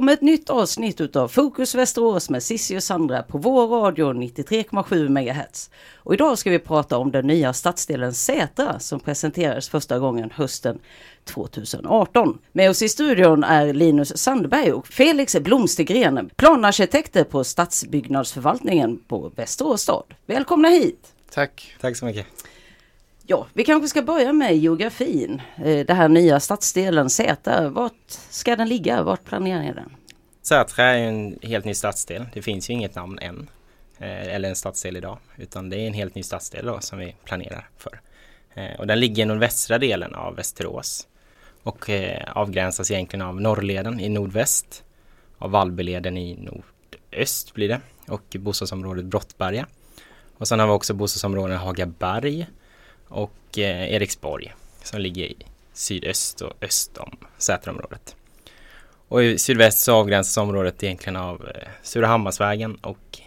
kommer ett nytt avsnitt utav Fokus Västerås med Cissi och Sandra på vår radio 93,7 MHz. Och idag ska vi prata om den nya stadsdelen Sätra som presenterades första gången hösten 2018. Med oss i studion är Linus Sandberg och Felix Blomstergren, planarkitekter på stadsbyggnadsförvaltningen på Västerås stad. Välkomna hit! Tack! Tack så mycket! Ja, vi kanske ska börja med geografin. Den det här nya stadsdelen Sätra, vart ska den ligga? Vart planerar ni den? Sätra är en helt ny stadsdel. Det finns ju inget namn än. Eh, eller en stadsdel idag. Utan det är en helt ny stadsdel då som vi planerar för. Eh, och den ligger i nordvästra delen av Västerås. Och avgränsas egentligen av Norrleden i nordväst. Av Vallbyleden i nordöst blir det. Och bostadsområdet Brottberga. Och sen har vi också bostadsområden Hagaberg och eh, Eriksborg som ligger i sydöst och öst om Säterområdet. Och i sydväst så avgränsas området egentligen av eh, Surahammarsvägen och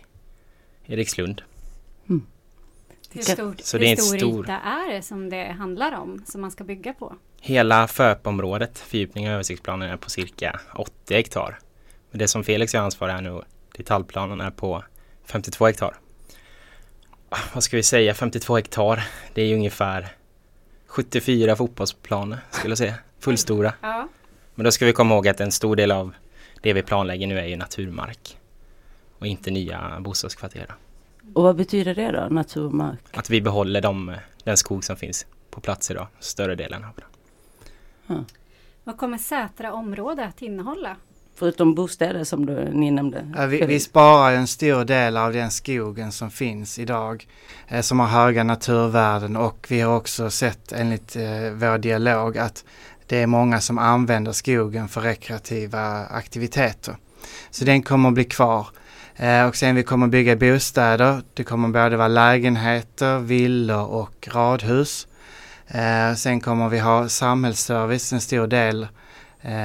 Erikslund. Mm. Hur, stort, så det är hur stor, stor yta är det som det handlar om, som man ska bygga på? Hela FÖP-området, fördjupning av översiktsplanen, är på cirka 80 hektar. Men det som Felix har ansvar är nu, detaljplanen är på 52 hektar vad ska vi säga, 52 hektar. Det är ungefär 74 fotbollsplaner skulle jag säga. Fullstora. Ja. Men då ska vi komma ihåg att en stor del av det vi planlägger nu är ju naturmark. Och inte nya bostadskvarter. Och vad betyder det då, naturmark? Att vi behåller de, den skog som finns på plats idag, större delen av den. Ja. Vad kommer Sätra område att innehålla? Förutom bostäder som du, ni nämnde. Ja, vi, vi, sparar en stor del av den skogen som finns idag. Eh, som har höga naturvärden och vi har också sett enligt eh, vår dialog att det är många som använder skogen för rekreativa aktiviteter. Så den kommer att bli kvar. Eh, och sen vi kommer bygga bostäder. Det kommer både vara lägenheter, villor och radhus. Eh, sen kommer vi ha samhällsservice, en stor del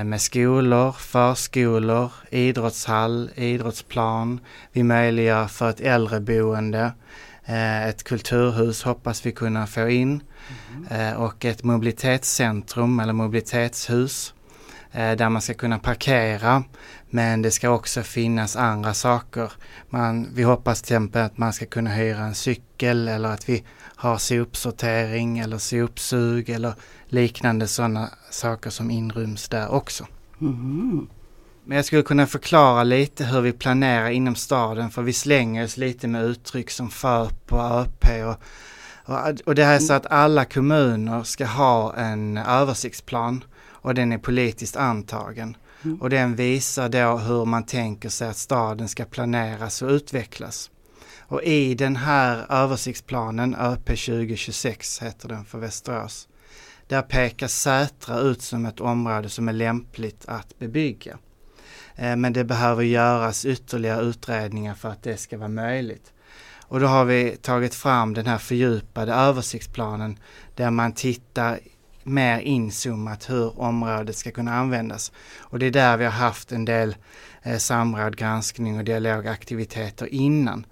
med skolor, förskolor, idrottshall, idrottsplan. Vi möjliggör för ett äldreboende, eh, ett kulturhus hoppas vi kunna få in mm. och ett mobilitetscentrum eller mobilitetshus där man ska kunna parkera. Men det ska också finnas andra saker. Man, vi hoppas till exempel att man ska kunna hyra en cykel eller att vi har sopsortering eller sopsug eller liknande sådana saker som inryms där också. Mm. Men jag skulle kunna förklara lite hur vi planerar inom staden för vi slänger oss lite med uttryck som FÖP och ÖP och, och, och det här är så att alla kommuner ska ha en översiktsplan och den är politiskt antagen. Mm. Och den visar då hur man tänker sig att staden ska planeras och utvecklas. Och i den här översiktsplanen, ÖP 2026 heter den för Västerås, där pekar Sätra ut som ett område som är lämpligt att bebygga. Eh, men det behöver göras ytterligare utredningar för att det ska vara möjligt. Och då har vi tagit fram den här fördjupade översiktsplanen där man tittar mer inzoomat hur området ska kunna användas. Och det är där vi har haft en del eh, samråd, granskning och dialogaktiviteter innan.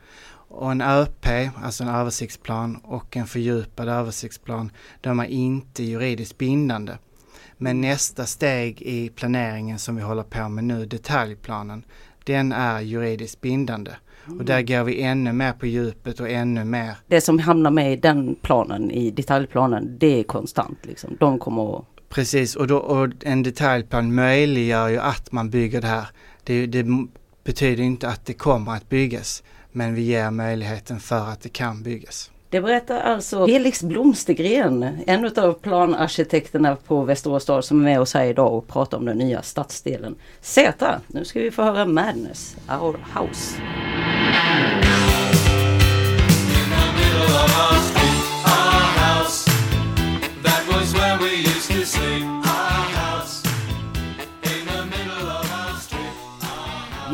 Och en ÖP, alltså en översiktsplan och en fördjupad översiktsplan, de är inte juridiskt bindande. Men nästa steg i planeringen som vi håller på med nu, detaljplanen, den är juridiskt bindande. Och där går vi ännu mer på djupet och ännu mer. Det som hamnar med i den planen, i detaljplanen, det är konstant liksom. De kommer att... Precis, och, då, och en detaljplan möjliggör ju att man bygger det här. Det, det betyder inte att det kommer att byggas. Men vi ger möjligheten för att det kan byggas. Det berättar alltså Felix Blomstergren, en av planarkitekterna på Västerås stad som är med oss här idag och pratar om den nya stadsdelen Sätra. Nu ska vi få höra Madness, Our House.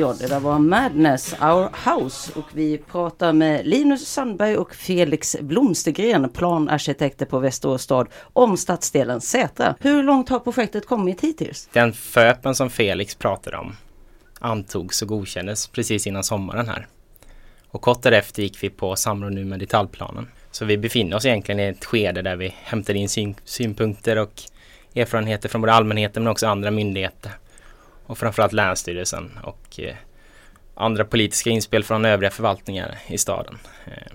Ja, det där var Madness, Our House och vi pratar med Linus Sandberg och Felix Blomstergren, planarkitekter på Västerås stad, om stadsdelen Sätra. Hur långt har projektet kommit hittills? Den FÖPen som Felix pratade om antogs och godkändes precis innan sommaren här. Och kort därefter gick vi på samråd nu med detaljplanen. Så vi befinner oss egentligen i ett skede där vi hämtar in syn synpunkter och erfarenheter från både allmänheten men också andra myndigheter och framförallt Länsstyrelsen och eh, andra politiska inspel från övriga förvaltningar i staden. Eh,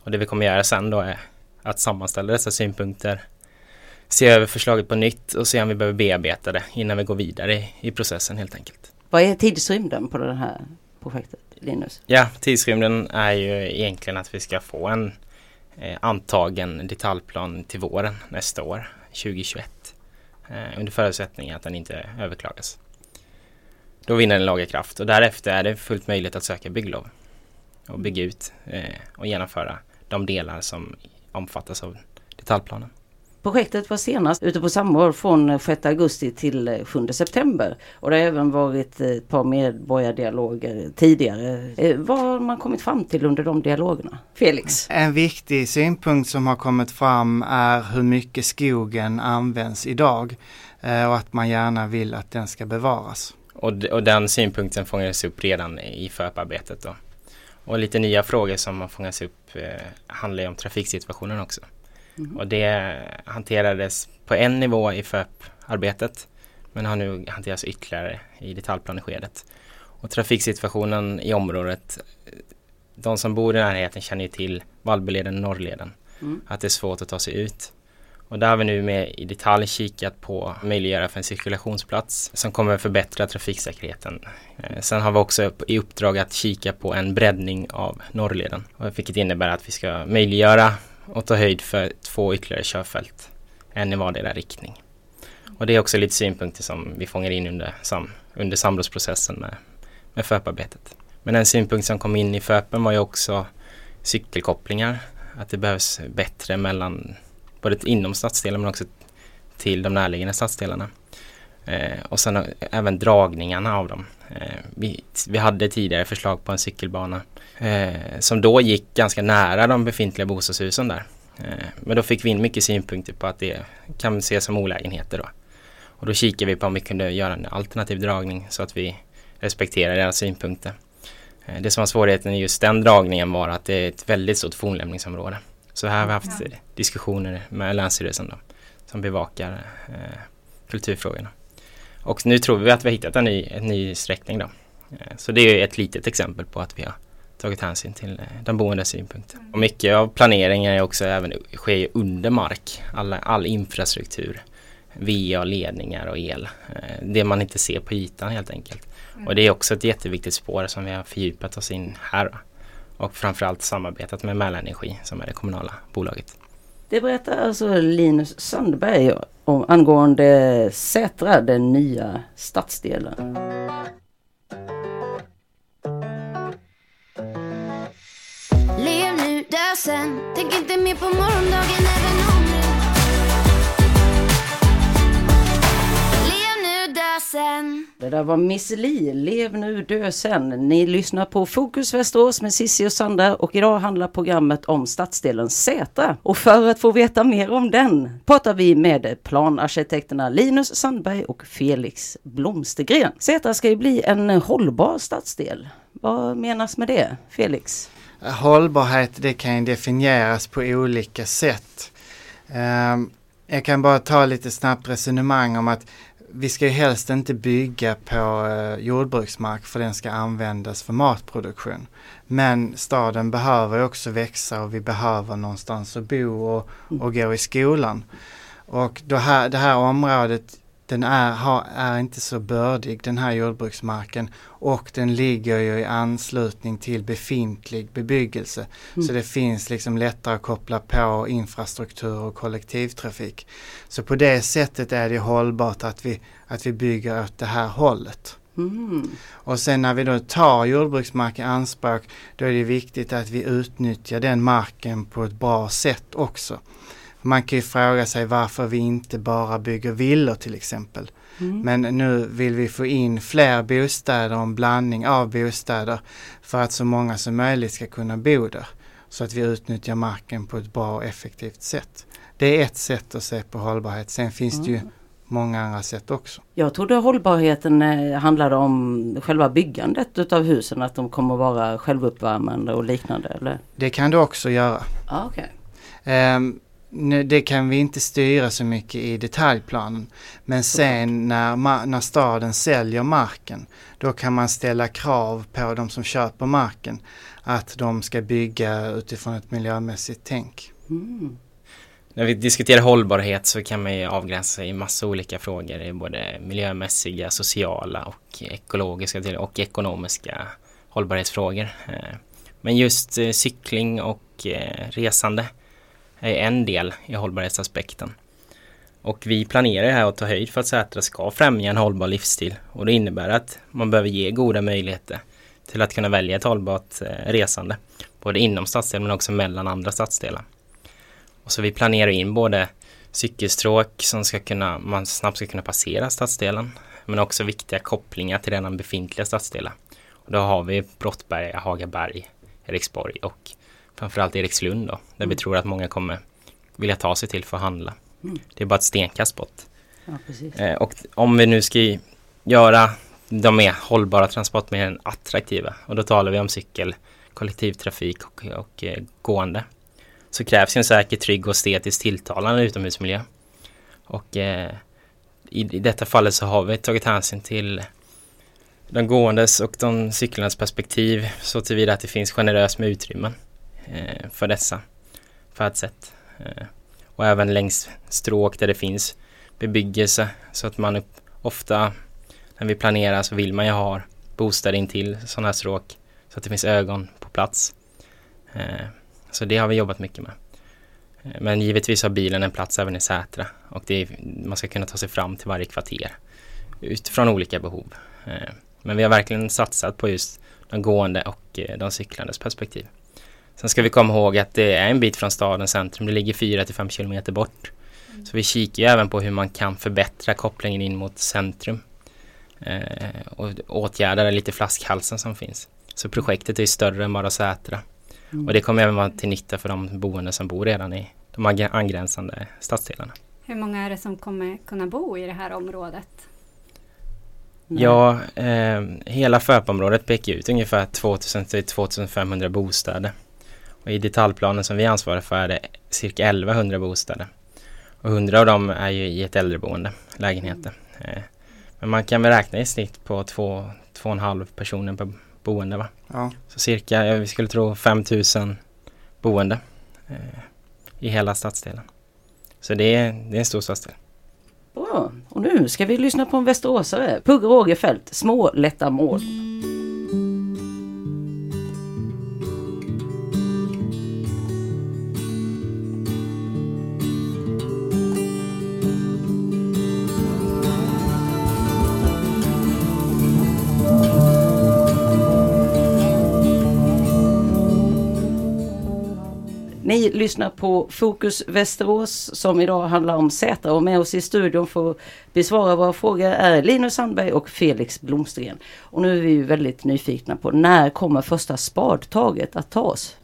och det vi kommer göra sen då är att sammanställa dessa synpunkter, se över förslaget på nytt och se om vi behöver bearbeta det innan vi går vidare i processen helt enkelt. Vad är tidsrymden på det här projektet, Linus? Ja, tidsrymden är ju egentligen att vi ska få en eh, antagen detaljplan till våren nästa år, 2021. Eh, under förutsättning att den inte överklagas. Då vinner den laga kraft och därefter är det fullt möjligt att söka bygglov och bygga ut eh, och genomföra de delar som omfattas av detaljplanen. Projektet var senast ute på samråd från 6 augusti till 7 september och det har även varit ett par medborgardialoger tidigare. Eh, vad har man kommit fram till under de dialogerna? Felix? En viktig synpunkt som har kommit fram är hur mycket skogen används idag eh, och att man gärna vill att den ska bevaras. Och, och den synpunkten fångades upp redan i FÖP-arbetet då. Och lite nya frågor som har fångats upp eh, handlar ju om trafiksituationen också. Mm. Och det hanterades på en nivå i FÖP-arbetet men har nu hanterats ytterligare i detaljplaneskedet. Och trafiksituationen i området, de som bor i närheten känner ju till Vallbyleden och Norrleden. Mm. Att det är svårt att ta sig ut. Och där har vi nu med i detalj kikat på möjliggöra för en cirkulationsplats som kommer förbättra trafiksäkerheten. Eh, sen har vi också i uppdrag att kika på en breddning av Norrleden, vilket innebär att vi ska möjliggöra och ta höjd för två ytterligare körfält, en i vardera riktning. Och det är också lite synpunkter som vi fångar in under, sam, under samrådsprocessen med, med FÖP-arbetet. Men en synpunkt som kom in i FÖPen var ju också cykelkopplingar, att det behövs bättre mellan både inom stadsdelen men också till de närliggande stadsdelarna. Eh, och sen eh, även dragningarna av dem. Eh, vi, vi, hade tidigare förslag på en cykelbana eh, som då gick ganska nära de befintliga bostadshusen där. Eh, men då fick vi in mycket synpunkter på att det kan ses som olägenheter då. Och då kikade vi på om vi kunde göra en alternativ dragning så att vi respekterar deras synpunkter. Eh, det som var svårigheten i just den dragningen var att det är ett väldigt stort fornlämningsområde. Så här har vi haft diskussioner med Länsstyrelsen då, som bevakar eh, kulturfrågorna. Och nu tror vi att vi har hittat en ny, en ny sträckning då. Eh, så det är ett litet exempel på att vi har tagit hänsyn till eh, de boendes synpunkter. Och mycket av planeringen är också även sker under mark. All, all infrastruktur, VA-ledningar och el. Eh, det man inte ser på ytan helt enkelt. Och det är också ett jätteviktigt spår som vi har fördjupat oss in här och framförallt samarbetat med Mälarenergi som är det kommunala bolaget. Det berättar alltså Linus Sandberg om angående Sätra, den nya stadsdelen. Lev nu, dö sen, tänk inte mer på morgondagen sen. Det där var Miss Li, Lev nu, dö sen. Ni lyssnar på Fokus Västerås med Sissi och Sandra och idag handlar programmet om stadsdelen Sätra. Och för att få veta mer om den pratar vi med planarkitekterna Linus Sandberg och Felix Blomstergren. Sätra ska ju bli en hållbar stadsdel. Vad menas med det, Felix? Hållbarhet det kan ju definieras på olika sätt. Um, jag kan bara ta lite snabbt resonemang om att vi ska ju helst inte bygga på eh, jordbruksmark för den ska användas för matproduktion. Men staden behöver också växa och vi behöver någonstans att bo och, och gå i skolan. Och det här, det här området den är, har, är inte så bördig den här jordbruksmarken och den ligger ju i anslutning till befintlig bebyggelse. Mm. Så det finns liksom lättare att koppla på infrastruktur och kollektivtrafik. Så på det sättet är det hållbart att vi, att vi bygger åt det här hållet. Mm. Och sen när vi då tar jordbruksmark i anspråk då är det viktigt att vi utnyttjar den marken på ett bra sätt också. Man kan ju fråga sig varför vi inte bara bygger villor till exempel. Mm. Men nu vill vi få in fler bostäder och en blandning av bostäder för att så många som möjligt ska kunna bo där. Så att vi utnyttjar marken på ett bra och effektivt sätt. Det är ett sätt att se på hållbarhet. Sen finns mm. det ju mm. många andra sätt också. Jag trodde hållbarheten eh, handlade om själva byggandet utav husen, att de kommer vara självuppvärmande och liknande eller? Det kan du också göra. Ah, okay. Um, nu, det kan vi inte styra så mycket i detaljplanen. Men sen när, när staden säljer marken, då kan man ställa krav på de som köper marken att de ska bygga utifrån ett miljömässigt tänk. Mm. När vi diskuterar hållbarhet så kan man ju avgränsa i massa olika frågor. i både miljömässiga, sociala och ekologiska och ekonomiska hållbarhetsfrågor. Eh, men just eh, cykling och eh, resande är en del i hållbarhetsaspekten. Och vi planerar här att ta höjd för att Sätra ska främja en hållbar livsstil och det innebär att man behöver ge goda möjligheter till att kunna välja ett hållbart eh, resande. Både inom stadsdelen men också mellan andra stadsdelar. Och så vi planerar in både cykelstråk som ska kunna, man snabbt ska kunna passera stadsdelen men också viktiga kopplingar till redan befintliga stadsdelar. Och då har vi Brottberga, Hagaberg, Eriksborg och framförallt Erikslund då, där mm. vi tror att många kommer vilja ta sig till för att handla. Mm. Det är bara ett stenkast bort. Ja, eh, och om vi nu ska göra de mer hållbara transportmedlen attraktiva och då talar vi om cykel, kollektivtrafik och, och eh, gående så krävs en säker, trygg och estetiskt tilltalande utomhusmiljö. Och eh, i, i detta fallet så har vi tagit hänsyn till de gåendes och de cyklandes perspektiv så tillvida att det finns generöst med utrymmen Eh, för dessa färdsätt. Eh, och även längs stråk där det finns bebyggelse så att man ofta när vi planerar så vill man ju ha bostäder intill sådana här stråk så att det finns ögon på plats. Eh, så det har vi jobbat mycket med. Eh, men givetvis har bilen en plats även i Sätra och är, man ska kunna ta sig fram till varje kvarter utifrån olika behov. Eh, men vi har verkligen satsat på just de gående och de cyklandes perspektiv. Sen ska vi komma ihåg att det är en bit från stadens centrum. Det ligger 4 till 5 kilometer bort. Mm. Så vi kikar ju även på hur man kan förbättra kopplingen in mot centrum. och åtgärda lite flaskhalsen som finns. Så projektet är större än bara Sätra. Mm. Och det kommer även vara till nytta för de boende som bor redan i de angränsande stadsdelarna. Hur många är det som kommer kunna bo i det här området? Nej. Ja, eh, hela FÖP-området pekar ut ungefär 2000 till 2500 bostäder. Och I detaljplanen som vi ansvarar för är det cirka 1100 bostäder. Och 100 av dem är ju i ett äldreboende, lägenheter. Eh, men man kan väl räkna i snitt på 2,5 personer per boende va? Ja. Så cirka, vi skulle tro 5000 boende eh, i hela stadsdelen. Så det är, det är en stor stadsdel. Bra, och nu ska vi lyssna på en västeråsare, Pugh Rogefeldt, Små lätta mål. Ni lyssnar på Fokus Västerås som idag handlar om Sätra och med oss i studion för att besvara våra frågor är Linus Sandberg och Felix Blomstergren. Och nu är vi väldigt nyfikna på när kommer första spadtaget att tas?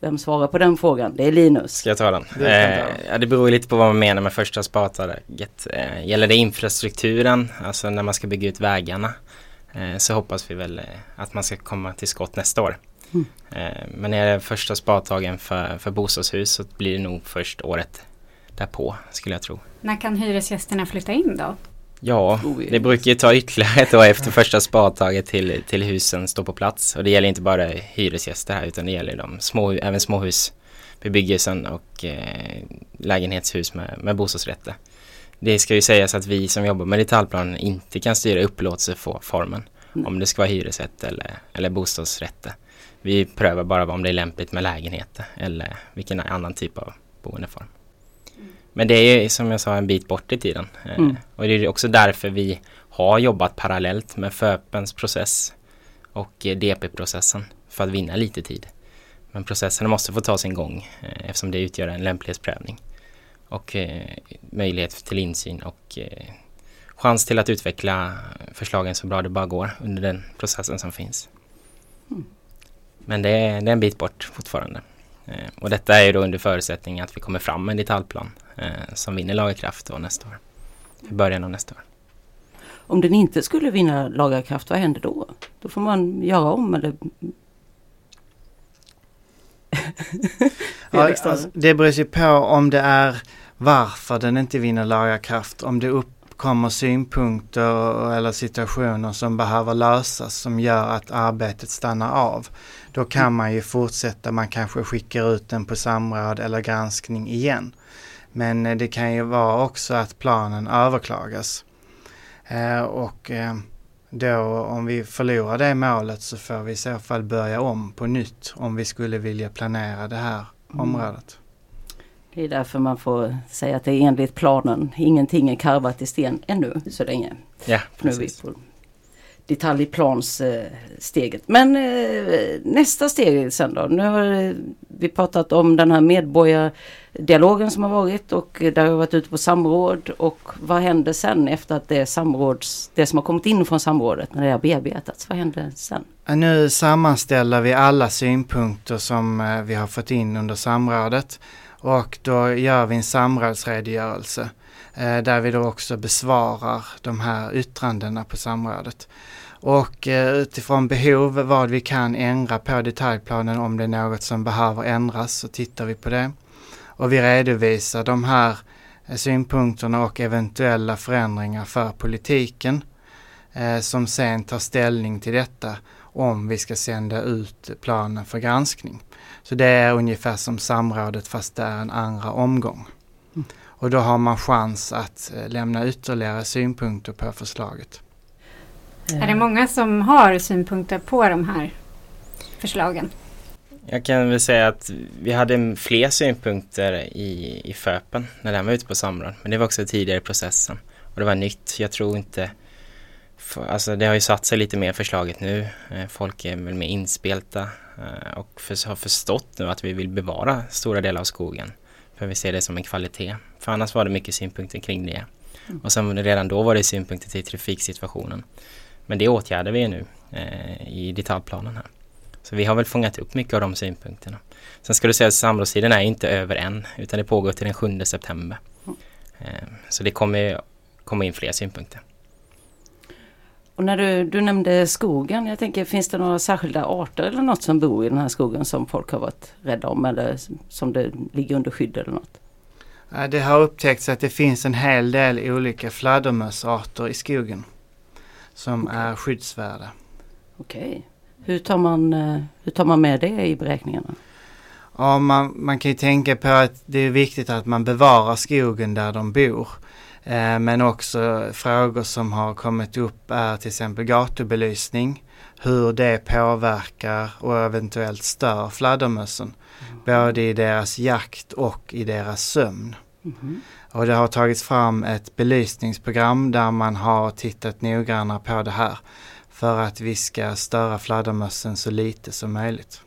Vem svarar på den frågan? Det är Linus. Ska jag ta den? Eh, ja, det beror lite på vad man menar med första spadtaget. Eh, gäller det infrastrukturen, alltså när man ska bygga ut vägarna, eh, så hoppas vi väl eh, att man ska komma till skott nästa år. Mm. Men är det första spadtagen för, för bostadshus så blir det nog först året därpå skulle jag tro. När kan hyresgästerna flytta in då? Ja, det brukar ju ta ytterligare ett år efter första spadtaget till, till husen står på plats. Och det gäller inte bara hyresgäster här utan det gäller de små, även småhusbebyggelsen och eh, lägenhetshus med, med bostadsrätter. Det ska ju sägas att vi som jobbar med detaljplanen inte kan styra upplåtelseformen. Mm. Om det ska vara hyresrätt eller, eller bostadsrätter. Vi prövar bara om det är lämpligt med lägenheter eller vilken annan typ av boendeform. Men det är som jag sa en bit bort i tiden. Eh, mm. Och det är också därför vi har jobbat parallellt med FÖPens process och eh, DP-processen för att vinna lite tid. Men processerna måste få ta sin gång eh, eftersom det utgör en lämplighetsprövning och möjlighet till insyn och chans till att utveckla förslagen så bra det bara går under den processen som finns. Mm. Men det är, det är en bit bort fortfarande. Eh, och detta är då under förutsättning att vi kommer fram med en detaljplan eh, som vinner lagerkraft då nästa år. I början av nästa år. Om den inte skulle vinna lagerkraft, vad händer då? Då får man göra om eller? ja, alltså, det beror ju på om det är varför den inte vinner laga kraft. Om det uppkommer synpunkter eller situationer som behöver lösas som gör att arbetet stannar av. Då kan man ju fortsätta, man kanske skickar ut den på samråd eller granskning igen. Men eh, det kan ju vara också att planen överklagas. Eh, och eh, då om vi förlorar det målet så får vi i så fall börja om på nytt om vi skulle vilja planera det här mm. området. Det är därför man får säga att det är enligt planen. Ingenting är karvat i sten ännu så länge. Ja, precis. Nu är vi på detaljplanssteget. Men eh, nästa steg sen då. Nu har eh, vi pratat om den här medborgardialogen som har varit och där har varit ute på samråd. Och vad händer sen efter att det samråds, det som har kommit in från samrådet när det har bearbetats? Vad händer sen? Nu sammanställer vi alla synpunkter som eh, vi har fått in under samrådet och då gör vi en samrådsredogörelse Eh, där vi då också besvarar de här yttrandena på samrådet. Och eh, utifrån behov vad vi kan ändra på detaljplanen om det är något som behöver ändras så tittar vi på det. Och vi redovisar de här eh, synpunkterna och eventuella förändringar för politiken eh, som sen tar ställning till detta om vi ska sända ut planen för granskning. Så det är ungefär som samrådet fast det är en andra omgång. Och då har man chans att lämna ytterligare synpunkter på förslaget. Är det många som har synpunkter på de här förslagen? Jag kan väl säga att vi hade fler synpunkter i, i FÖPen när den var ute på samråd. Men det var också tidigare i processen. Och det var nytt. Jag tror inte... För, alltså det har ju satt sig lite mer förslaget nu. Eh, folk är väl mer inspelta eh, och för, har förstått nu att vi vill bevara stora delar av skogen. För vi ser det som en kvalitet. För annars var det mycket synpunkter kring det. Mm. Och sen redan då var det synpunkter till trafiksituationen. Men det åtgärdar vi nu eh, i detaljplanen här. Så vi har väl fångat upp mycket av de synpunkterna. Sen ska du säga att samrådstiden är inte över än utan det pågår till den 7 september. Eh, så det kommer komma in fler synpunkter. Och när du, du nämnde skogen, jag tänker finns det några särskilda arter eller något som bor i den här skogen som folk har varit rädda om eller som det ligger under skydd eller något? Det har upptäckts att det finns en hel del olika fladdermössarter i skogen som okay. är skyddsvärda. Okej. Okay. Hur, tar man, eh, hur tar man med det i beräkningarna? Ja, man, man kan ju tänka på att det är viktigt att man bevarar skogen där de bor. Eh, men också frågor som har kommit upp är till exempel gatubelysning, hur det påverkar och eventuellt stör fladdermössen. Mm. Både i deras jakt och i deras sömn. Mm. Och det har tagits fram ett belysningsprogram där man har tittat noggrannare på det här för att vi ska störa fladdermössen så lite som möjligt.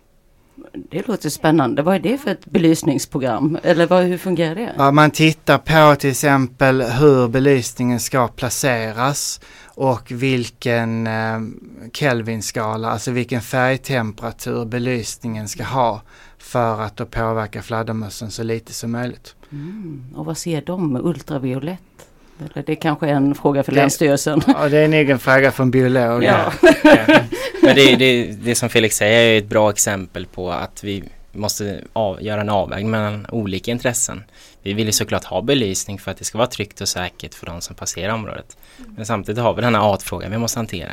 Det låter spännande. Vad är det för ett belysningsprogram? Eller vad, hur fungerar det? Ja, man tittar på till exempel hur belysningen ska placeras och vilken eh, Kelvinskala, alltså vilken färgtemperatur belysningen ska ha för att då påverka fladdermössen så lite som möjligt. Mm. Och vad ser de med ultraviolett? Eller det är kanske är en fråga för det, Länsstyrelsen. Ja, det är en egen fråga för en biolog. Ja. ja. Men det, det, det som Felix säger är ett bra exempel på att vi måste av, göra en avvägning mellan olika intressen. Vi vill ju såklart ha belysning för att det ska vara tryggt och säkert för de som passerar området. Men samtidigt har vi den här artfrågan vi måste hantera.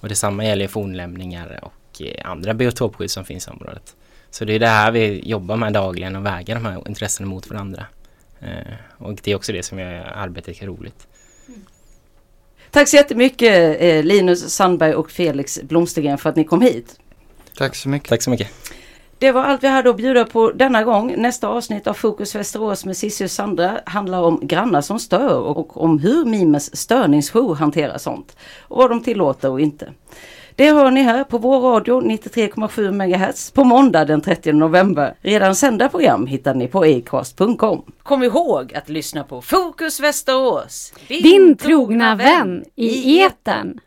Och detsamma gäller fornlämningar och eh, andra biotopskydd som finns i området. Så det är det här vi jobbar med dagligen och väger de här intressena mot varandra. Eh, och det är också det som gör arbetet roligt. Tack så jättemycket eh, Linus Sandberg och Felix Blomstergren för att ni kom hit. Tack så mycket. Tack så mycket. Det var allt vi hade att bjuda på denna gång. Nästa avsnitt av Fokus Västerås med Cissi och Sandra handlar om grannar som stör och om hur Mimes störningsjour hanterar sånt. Och vad de tillåter och inte. Det hör ni här på vår radio 93,7 MHz på måndag den 30 november. Redan sända program hittar ni på acast.com. Kom ihåg att lyssna på Fokus Västerås. Din, Din trogna vän i eten.